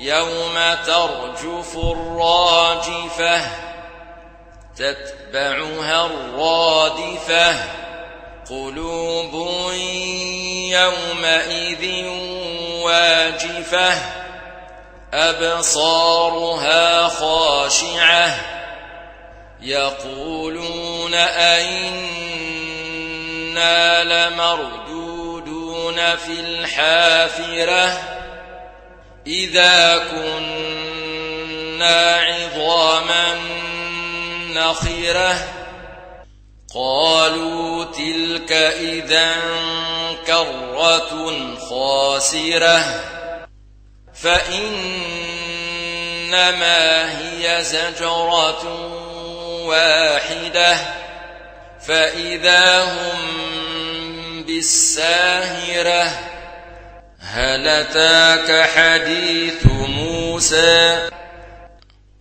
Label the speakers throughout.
Speaker 1: يوم ترجف الراجفة تتبعها الرادفة قلوب يومئذ واجفة أبصارها خاشعة يقولون أئنا لمردودون في الحافرة. إذا كنا عظاما نخرة قالوا تلك إذا كرة خاسرة فإنما هي زجرة واحدة فإذا هم بالساهرة هل أتاك حديث موسى؟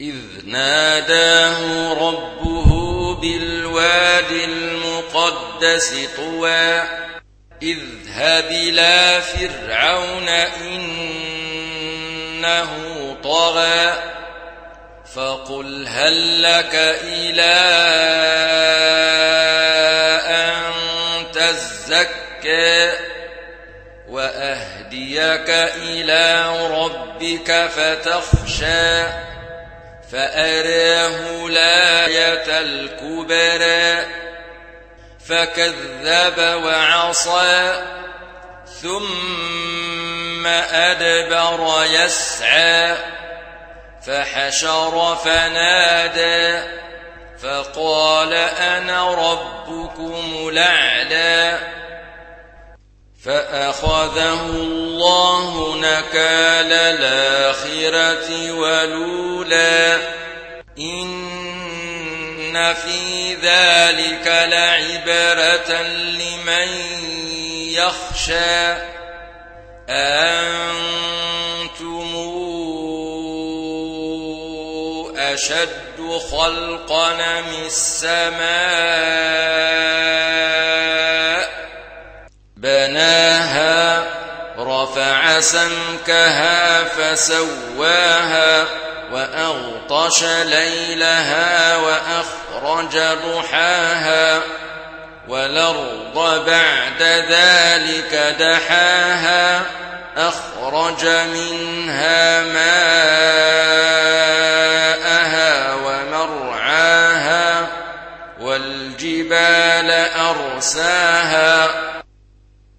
Speaker 1: إذ ناداه ربه بالواد المقدس طوى اذهب إلى فرعون إنه طغى فقل هل لك إلى أن تزكى؟ وأهديك إلى ربك فتخشى فأراه الآية الكبرى فكذب وعصى ثم أدبر يسعى فحشر فنادى فقال أنا ربكم الأعلى فأخذه الله نكال الآخرة ولولا إن في ذلك لعبرة لمن يخشى. أنتم أشد خلقا من السماء سمكها فسواها وأغطش ليلها وأخرج ضحاها والأرض بعد ذلك دحاها أخرج منها ماءها ومرعاها والجبال أرساها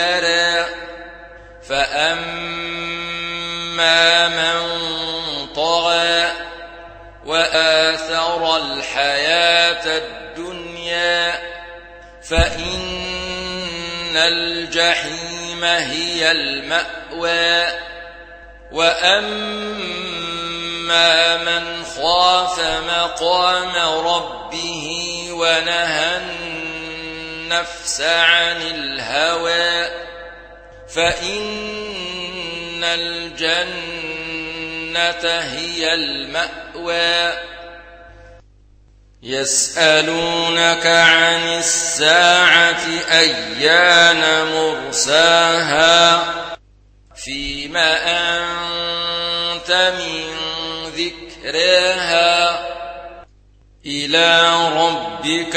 Speaker 1: يرى فأما من طغى وآثر الحياة الدنيا فإن الجحيم هي المأوى. وأما من خاف مقام ربه ونهى النفس عن الهوى فإن الجنة هي المأوى. يسألونك عن الساعة أيان مرساها فيما أنت من ذكرها. إلى ربك